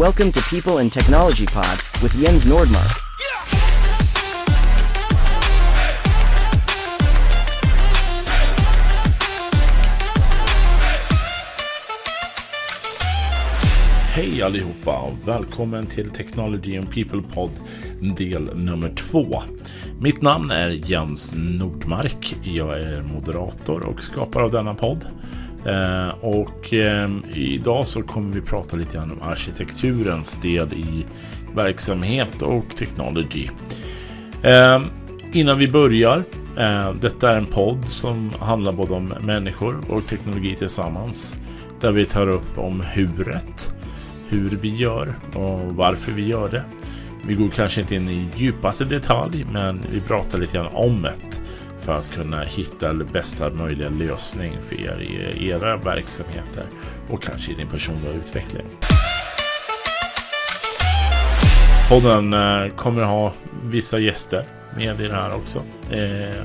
Welcome to People and Technology Pod with Jens Nordmark. Hej allihopa och välkommen till Technology and People Pod del nummer två. Mitt namn är Jens Nordmark. Jag är moderator och skapare av denna podd. Eh, och eh, idag så kommer vi prata lite grann om arkitekturens del i verksamhet och technology. Eh, innan vi börjar. Eh, detta är en podd som handlar både om människor och teknologi tillsammans. Där vi tar upp om huret hur vi gör och varför vi gör det. Vi går kanske inte in i djupaste detalj, men vi pratar lite grann om det för att kunna hitta bästa möjliga lösning för er i era verksamheter och kanske i din personliga utveckling. Podden eh, kommer ha vissa gäster med i det här också. Eh,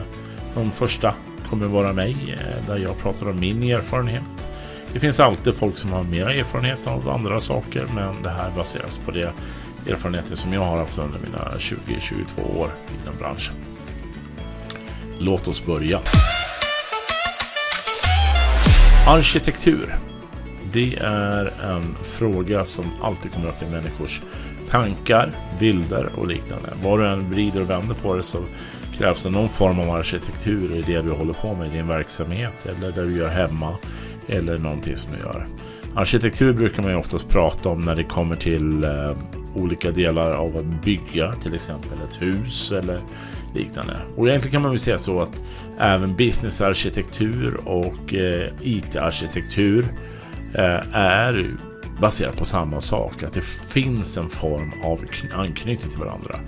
de första kommer vara mig, eh, där jag pratar om min erfarenhet det finns alltid folk som har mer erfarenhet av andra saker, men det här baseras på de erfarenheter som jag har haft under mina 20-22 år inom branschen. Låt oss börja. Arkitektur. Det är en fråga som alltid kommer upp i människors tankar, bilder och liknande. Var du än vrider och vänder på det så krävs det någon form av arkitektur i det du håller på med i din verksamhet eller där du gör hemma eller någonting som du gör. Arkitektur brukar man ju oftast prata om när det kommer till eh, olika delar av att bygga, till exempel ett hus eller liknande. Och egentligen kan man väl säga så att även businessarkitektur och eh, IT-arkitektur eh, är baserat på samma sak, att det finns en form av anknytning till varandra.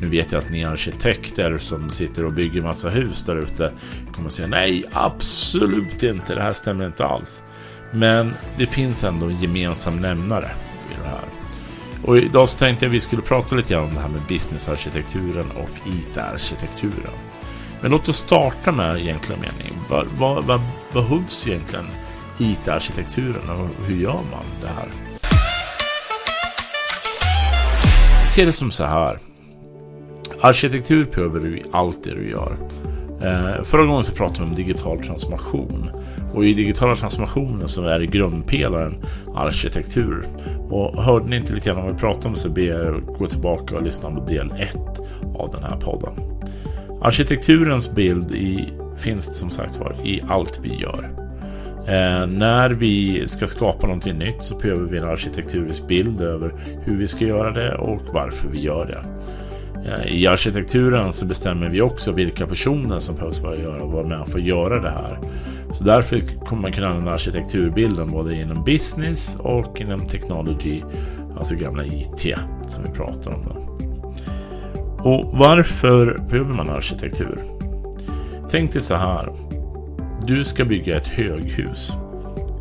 Nu vet jag att ni arkitekter som sitter och bygger massa hus där ute kommer att säga nej, absolut inte, det här stämmer inte alls. Men det finns ändå en gemensam nämnare i det här. Och idag så tänkte jag att vi skulle prata lite grann om det här med businessarkitekturen och IT-arkitekturen. Men låt oss starta med egentligen mening. Vad, vad, vad behövs egentligen IT-arkitekturen och hur gör man det här? Se det som så här. Arkitektur behöver du i allt det du gör. Eh, förra gången så pratade vi om digital transformation. Och i digitala transformationen så är grundpelaren arkitektur. Och hörde ni inte lite grann vad vi pratade om så ber jag gå tillbaka och lyssna på del 1 av den här podden. Arkitekturens bild i, finns som sagt var i allt vi gör. Eh, när vi ska skapa någonting nytt så behöver vi en arkitekturisk bild över hur vi ska göra det och varför vi gör det. Eh, I arkitekturen så bestämmer vi också vilka personer som behövs för att göra, vara med för att göra det här. Så därför kommer man kunna använda arkitekturbilden både inom business och inom technology, alltså gamla IT som vi pratar om. Då. Och varför behöver man arkitektur? Tänk dig så här. Du ska bygga ett höghus.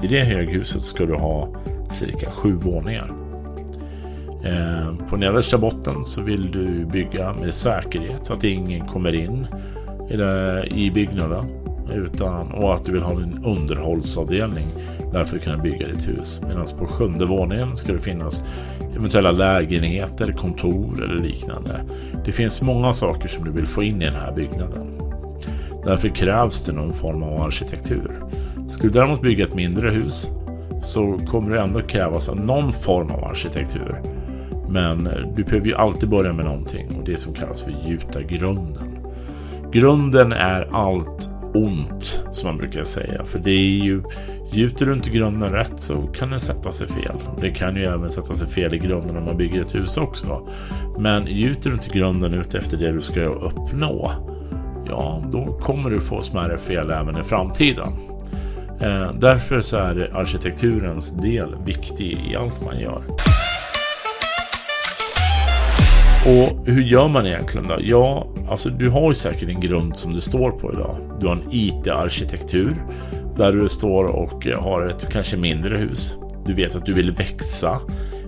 I det höghuset ska du ha cirka sju våningar. Eh, på nedersta botten så vill du bygga med säkerhet så att ingen kommer in i byggnaden. Utan, och att du vill ha en underhållsavdelning därför kunna bygga ditt hus. Medan på sjunde våningen ska det finnas eventuella lägenheter, kontor eller liknande. Det finns många saker som du vill få in i den här byggnaden. Därför krävs det någon form av arkitektur. Ska du däremot bygga ett mindre hus så kommer det ändå krävas någon form av arkitektur. Men du behöver ju alltid börja med någonting och det som kallas för gjuta grunden. Grunden är allt ont som man brukar säga. För det är ju Gjuter du inte grunden rätt så kan det sätta sig fel. Det kan ju även sätta sig fel i grunden om man bygger ett hus också. Men gjuter du inte grunden ut efter det du ska uppnå ja, då kommer du få smärre fel även i framtiden. Eh, därför så är arkitekturens del viktig i allt man gör. Och hur gör man egentligen då? Ja, alltså du har ju säkert en grund som du står på idag. Du har en IT-arkitektur där du står och eh, har ett kanske mindre hus. Du vet att du vill växa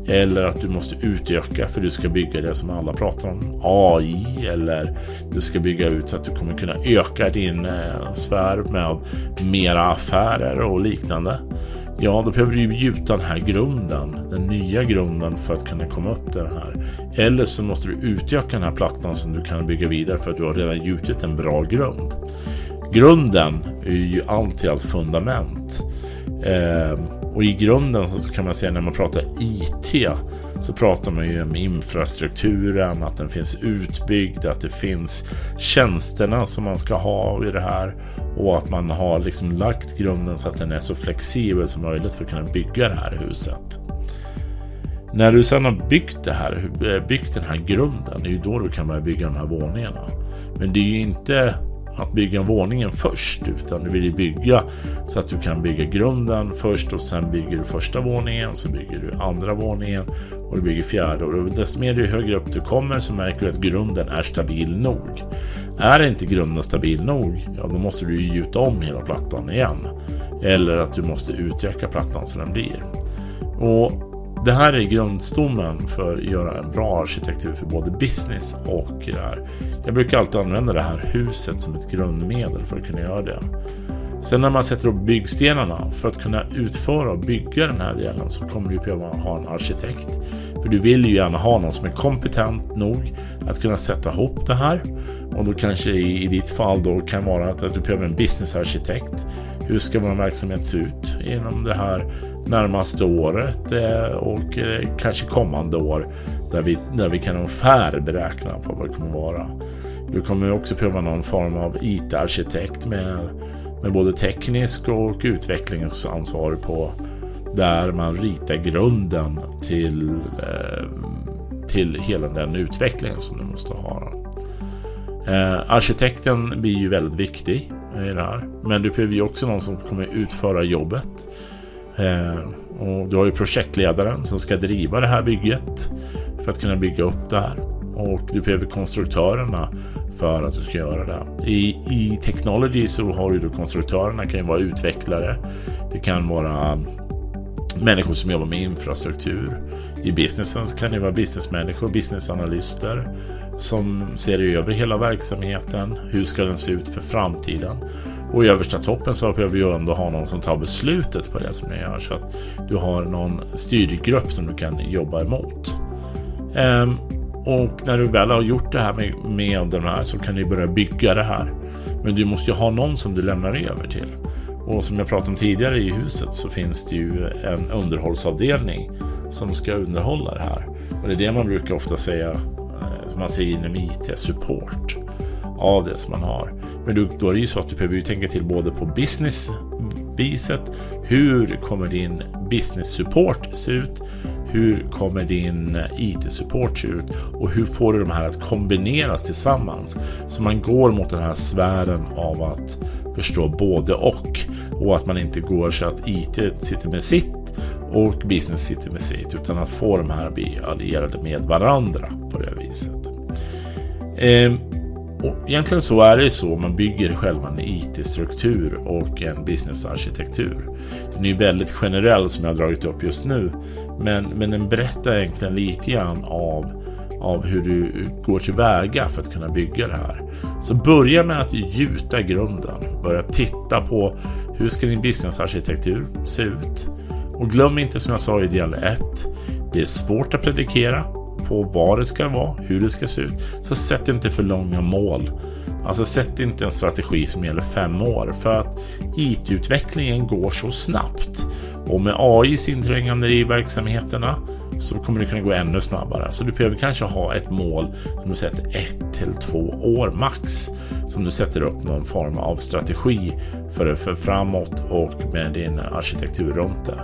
eller att du måste utöka för du ska bygga det som alla pratar om. AI eller du ska bygga ut så att du kommer kunna öka din eh, sfär med mera affärer och liknande. Ja, då behöver du gjuta den här grunden, den nya grunden för att kunna komma upp till den här. Eller så måste du utöka den här plattan som du kan bygga vidare för att du har redan gjutit en bra grund. Grunden är ju alltid allt fundament. Eh, och i grunden så kan man säga när man pratar IT så pratar man ju om infrastrukturen, att den finns utbyggd, att det finns tjänsterna som man ska ha i det här och att man har liksom lagt grunden så att den är så flexibel som möjligt för att kunna bygga det här huset. När du sedan har byggt, det här, eh, byggt den här grunden, det är ju då du kan börja bygga de här våningarna. Men det är ju inte att bygga våningen först utan du vill ju bygga så att du kan bygga grunden först och sen bygger du första våningen så bygger du andra våningen och du bygger fjärde och desto mer du högre upp du kommer så märker du att grunden är stabil nog. Är inte grunden stabil nog, ja då måste du gjuta om hela plattan igen. Eller att du måste utöka plattan så den blir. Och det här är grundstommen för att göra en bra arkitektur för både business och det här. Jag brukar alltid använda det här huset som ett grundmedel för att kunna göra det. Sen när man sätter upp byggstenarna för att kunna utföra och bygga den här delen så kommer du behöva ha en arkitekt. För du vill ju gärna ha någon som är kompetent nog att kunna sätta ihop det här. Och då kanske i, i ditt fall då kan vara att, att du behöver en businessarkitekt. Hur ska vår verksamhet se ut inom det här närmaste året eh, och eh, kanske kommande år där vi, där vi kan ungefär beräkna på vad det kommer vara. Du kommer också behöva någon form av IT-arkitekt med, med både teknisk och utvecklingsansvar på där man ritar grunden till, eh, till hela den utvecklingen som du måste ha. Eh, arkitekten blir ju väldigt viktig i det här. Men du behöver ju också någon som kommer utföra jobbet. Eh, och du har ju projektledaren som ska driva det här bygget för att kunna bygga upp det här. Och du behöver konstruktörerna för att du ska göra det. I, i technology så har du då konstruktörerna kan ju vara utvecklare. Det kan vara människor som jobbar med infrastruktur. I businessen så kan det vara businessmänniskor, businessanalyster som ser över hela verksamheten. Hur ska den se ut för framtiden? Och i översta toppen så behöver du ändå ha någon som tar beslutet på det som ni gör så att du har någon styrgrupp som du kan jobba emot. Ehm, och när du väl har gjort det här med, med den här så kan du börja bygga det här. Men du måste ju ha någon som du lämnar över till. Och som jag pratade om tidigare i huset så finns det ju en underhållsavdelning som ska underhålla det här. Och det är det man brukar ofta säga, som man säger inom IT, support av det som man har. Men då, då är det ju så att du behöver ju tänka till både på businessviset, Hur kommer din business support se ut? Hur kommer din IT-support se ut? Och hur får du de här att kombineras tillsammans? Så man går mot den här sfären av att förstå både och. Och att man inte går så att IT sitter med sitt och business City med sitt. Typ, utan att få de här att bli allierade med varandra på det viset. Ehm, och egentligen så är det så man bygger själva en IT-struktur och en businessarkitektur. Den är ju väldigt generell som jag har dragit upp just nu. Men, men den berättar egentligen lite grann av, av hur du går tillväga för att kunna bygga det här. Så börja med att gjuta grunden. Börja titta på hur ska din businessarkitektur se ut? Och glöm inte som jag sa i del 1. Det är svårt att predikera på vad det ska vara, hur det ska se ut. Så sätt inte för långa mål. Alltså sätt inte en strategi som gäller fem år för att IT-utvecklingen går så snabbt. Och med AIs inträngande i verksamheterna så kommer det kunna gå ännu snabbare. Så du behöver kanske ha ett mål som du sätter ett till två år max. Som du sätter upp någon form av strategi för, för framåt och med din arkitektur runt det.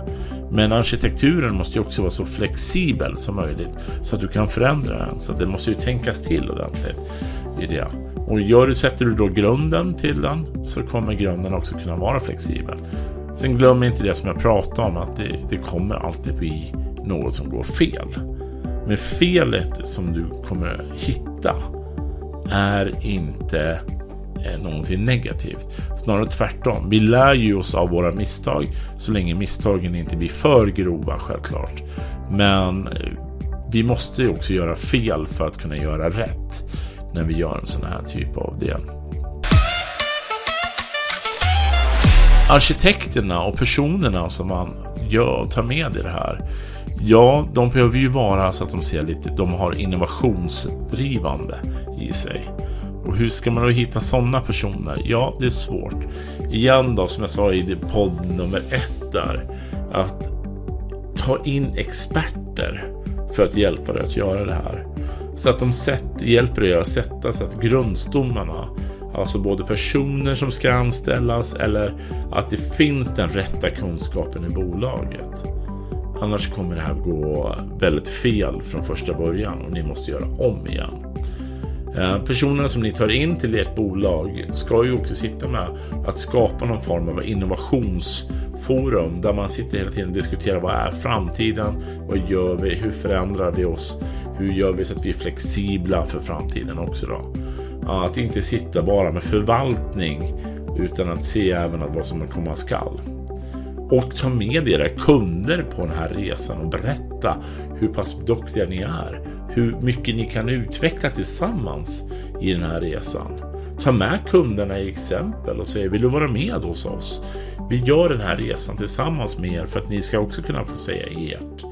Men arkitekturen måste ju också vara så flexibel som möjligt så att du kan förändra den. Så det måste ju tänkas till ordentligt i det. Och gör du, sätter du då grunden till den så kommer grunden också kunna vara flexibel. Sen glöm inte det som jag pratade om att det, det kommer alltid bli något som går fel. Men felet som du kommer hitta är inte eh, någonting negativt. Snarare tvärtom. Vi lär ju oss av våra misstag så länge misstagen inte blir för grova självklart. Men eh, vi måste ju också göra fel för att kunna göra rätt när vi gör en sån här typ av del. arkitekterna och personerna som man gör, och tar med i det här. Ja, de behöver ju vara så att de ser lite, de har innovationsdrivande i sig. Och hur ska man då hitta sådana personer? Ja, det är svårt. Igen då, som jag sa i podd nummer ett där, att ta in experter för att hjälpa dig att göra det här. Så att de sätt, hjälper dig att sätta så att grundstommarna, alltså både personer som ska anställas eller att det finns den rätta kunskapen i bolaget. Annars kommer det här gå väldigt fel från första början och ni måste göra om igen. Eh, personerna som ni tar in till ert bolag ska ju också sitta med att skapa någon form av innovationsforum där man sitter hela tiden och diskuterar vad är framtiden? Vad gör vi? Hur förändrar vi oss? Hur gör vi så att vi är flexibla för framtiden också då? Att inte sitta bara med förvaltning utan att se även vad som komma skall. Och ta med era kunder på den här resan och berätta hur pass duktiga ni är. Hur mycket ni kan utveckla tillsammans i den här resan. Ta med kunderna i exempel och säg vill du vara med hos oss? Vi gör den här resan tillsammans med er för att ni ska också kunna få säga ert.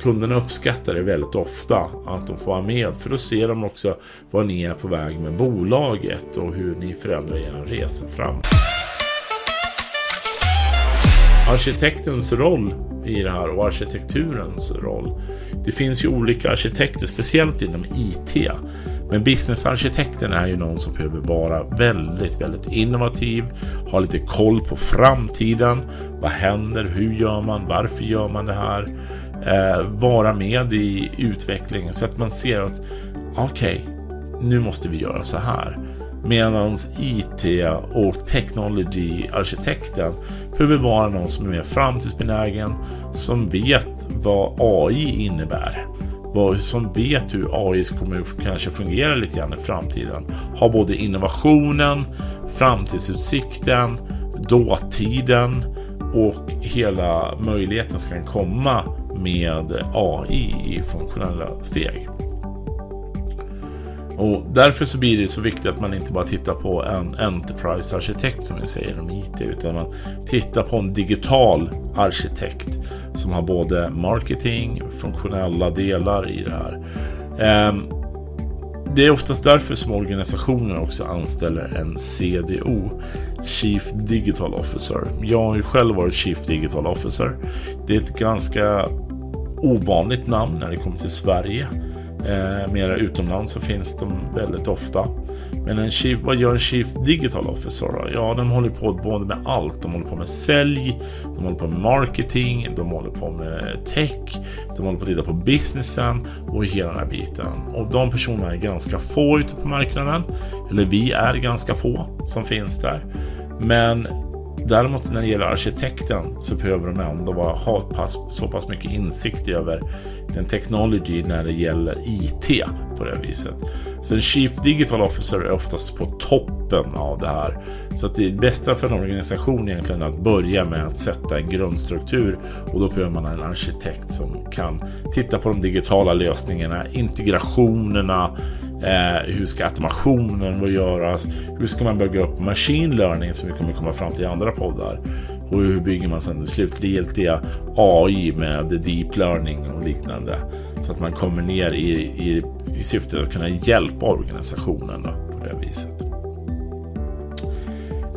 Kunderna uppskattar det väldigt ofta att de får vara med för då ser de också vad ni är på väg med bolaget och hur ni förändrar er resa framåt arkitektens roll i det här och arkitekturens roll. Det finns ju olika arkitekter, speciellt inom IT. Men businessarkitekten är ju någon som behöver vara väldigt, väldigt innovativ, ha lite koll på framtiden. Vad händer? Hur gör man? Varför gör man det här? Eh, vara med i utvecklingen så att man ser att okej, okay, nu måste vi göra så här. Medan IT och technology-arkitekten behöver vara någon som är mer framtidsbenägen, som vet vad AI innebär. Som vet hur AI kommer kanske fungera lite grann i framtiden. Har både innovationen, framtidsutsikten, dåtiden och hela möjligheten ska komma med AI i funktionella steg. Och därför så blir det så viktigt att man inte bara tittar på en Enterprise-arkitekt som vi säger om IT, utan man tittar på en digital arkitekt som har både marketing, funktionella delar i det här. Ehm, det är oftast därför som organisationer också anställer en CDO, Chief Digital Officer. Jag har ju själv varit Chief Digital Officer. Det är ett ganska ovanligt namn när det kommer till Sverige. Eh, mera utomlands så finns de väldigt ofta. Men en chief, vad gör en Chief Digital Officer då? Ja, de håller på både med allt. De håller på med sälj, de håller på med marketing, de håller på med tech, de håller på att titta på businessen och hela den här biten. Och de personerna är ganska få ute på marknaden. Eller vi är ganska få som finns där. Men Däremot när det gäller arkitekten så behöver de ändå ha pass, så pass mycket insikt över den technology när det gäller IT på det viset. Så en Chief Digital Officer är oftast på toppen av det här. Så att det bästa för en organisation egentligen är att börja med att sätta en grundstruktur och då behöver man en arkitekt som kan titta på de digitala lösningarna, integrationerna, Eh, hur ska automationen göras? Hur ska man bygga upp machine learning som vi kommer komma fram till i andra poddar? Och hur bygger man sedan det slutgiltiga AI med deep learning och liknande? Så att man kommer ner i, i, i syftet att kunna hjälpa organisationen då, på det viset.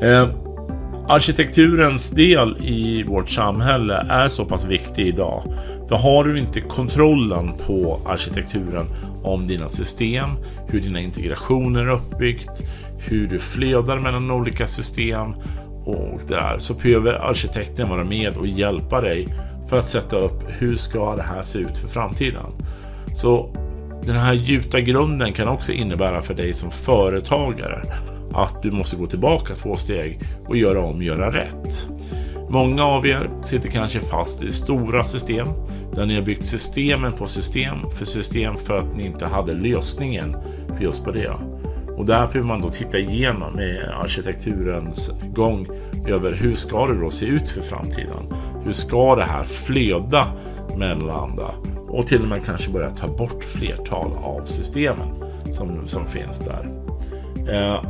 Eh, arkitekturens del i vårt samhälle är så pass viktig idag. För har du inte kontrollen på arkitekturen om dina system, hur dina integrationer är uppbyggt, hur du flödar mellan olika system och det där så behöver arkitekten vara med och hjälpa dig för att sätta upp hur ska det här se ut för framtiden. Så den här gjuta grunden kan också innebära för dig som företagare att du måste gå tillbaka två steg och göra om, göra rätt. Många av er sitter kanske fast i stora system där ni har byggt systemen på system för system för att ni inte hade lösningen för just på det. Och där behöver man då titta igenom med arkitekturens gång över hur ska det då se ut för framtiden? Hur ska det här flöda mellan? Och till och med kanske börja ta bort flertal av systemen som, som finns där. Eh,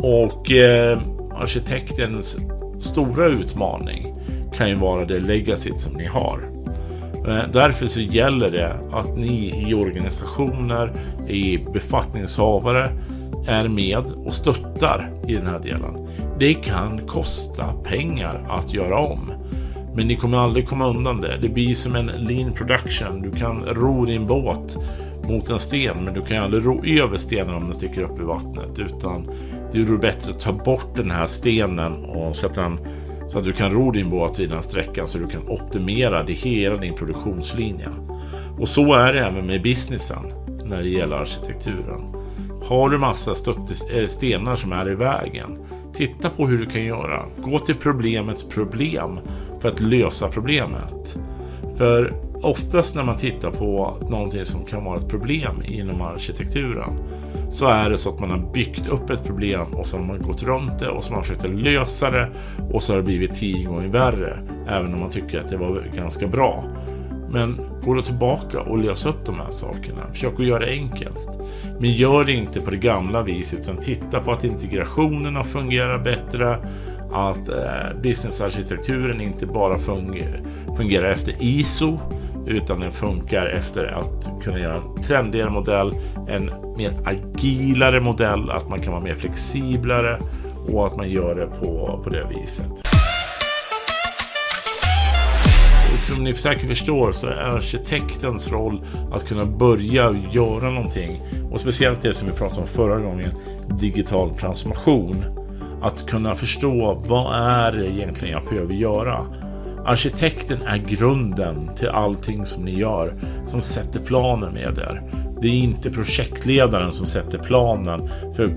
och eh, arkitektens stora utmaning kan ju vara det legacyt som ni har. Eh, därför så gäller det att ni i organisationer, i befattningshavare är med och stöttar i den här delen. Det kan kosta pengar att göra om. Men ni kommer aldrig komma undan det. Det blir som en lean production. Du kan ro din båt mot en sten, men du kan aldrig ro över stenen om den sticker upp i vattnet. Utan det är bättre att ta bort den här stenen och sätta den så att du kan ro din båt i den sträckan så du kan optimera det hela din produktionslinje. Och så är det även med businessen när det gäller arkitekturen. Har du massa eh, stenar som är i vägen, titta på hur du kan göra. Gå till problemets problem för att lösa problemet. För oftast när man tittar på någonting som kan vara ett problem inom arkitekturen så är det så att man har byggt upp ett problem och så har man gått runt det och så har man försökt lösa det och så har det blivit tio gånger värre. Även om man tycker att det var ganska bra. Men gå då tillbaka och lös upp de här sakerna. Försök att göra det enkelt. Men gör det inte på det gamla viset utan titta på att integrationerna fungerar bättre. Att eh, businessarkitekturen inte bara funger fungerar efter ISO utan den funkar efter att kunna göra en trendigare modell, en mer agilare modell, att man kan vara mer flexiblare och att man gör det på, på det viset. Och som ni säkert förstår så är arkitektens roll att kunna börja göra någonting och speciellt det som vi pratade om förra gången, digital transformation. Att kunna förstå vad är det egentligen jag behöver göra? Arkitekten är grunden till allting som ni gör, som sätter planen med er. Det är inte projektledaren som sätter planen, för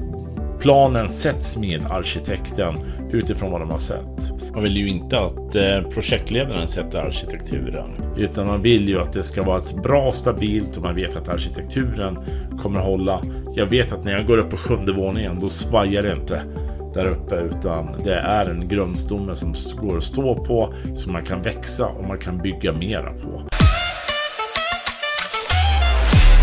planen sätts med arkitekten utifrån vad de har sett. Man vill ju inte att eh, projektledaren sätter arkitekturen, utan man vill ju att det ska vara ett bra, stabilt och man vet att arkitekturen kommer hålla. Jag vet att när jag går upp på sjunde våningen, då svajar det inte där uppe utan det är en grundstomme som går att stå på som man kan växa och man kan bygga mera på.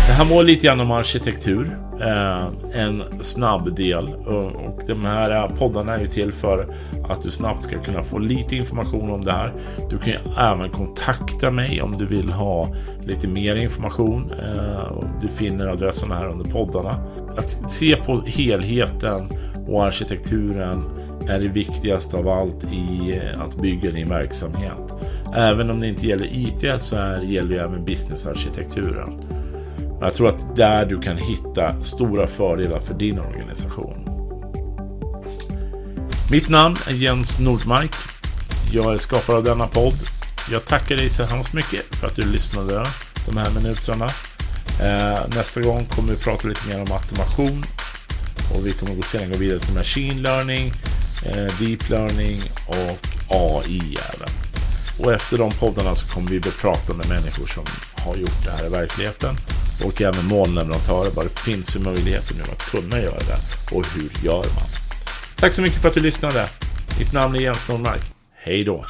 Det här var lite grann om arkitektur. Eh, en snabb del och de här poddarna är ju till för att du snabbt ska kunna få lite information om det här. Du kan ju även kontakta mig om du vill ha lite mer information. Eh, du finner adresserna här under poddarna. Att se på helheten och arkitekturen är det viktigaste av allt i eh, att bygga din verksamhet. Även om det inte gäller IT så är, gäller det även businessarkitekturen. Jag tror att där du kan hitta stora fördelar för din organisation. Mitt namn är Jens Nordmark. Jag är skapare av denna podd. Jag tackar dig så hemskt mycket för att du lyssnade de här minuterna. Eh, nästa gång kommer vi prata lite mer om automation och vi kommer sedan gå vidare till machine learning, eh, deep learning och AI även. Och efter de poddarna så kommer vi prata med människor som har gjort det här i verkligheten och även molnleverantörer vad det finns för möjligheter nu att kunna göra det och hur gör man. Tack så mycket för att du lyssnade. Mitt namn är Jens Nordmark. Hej då!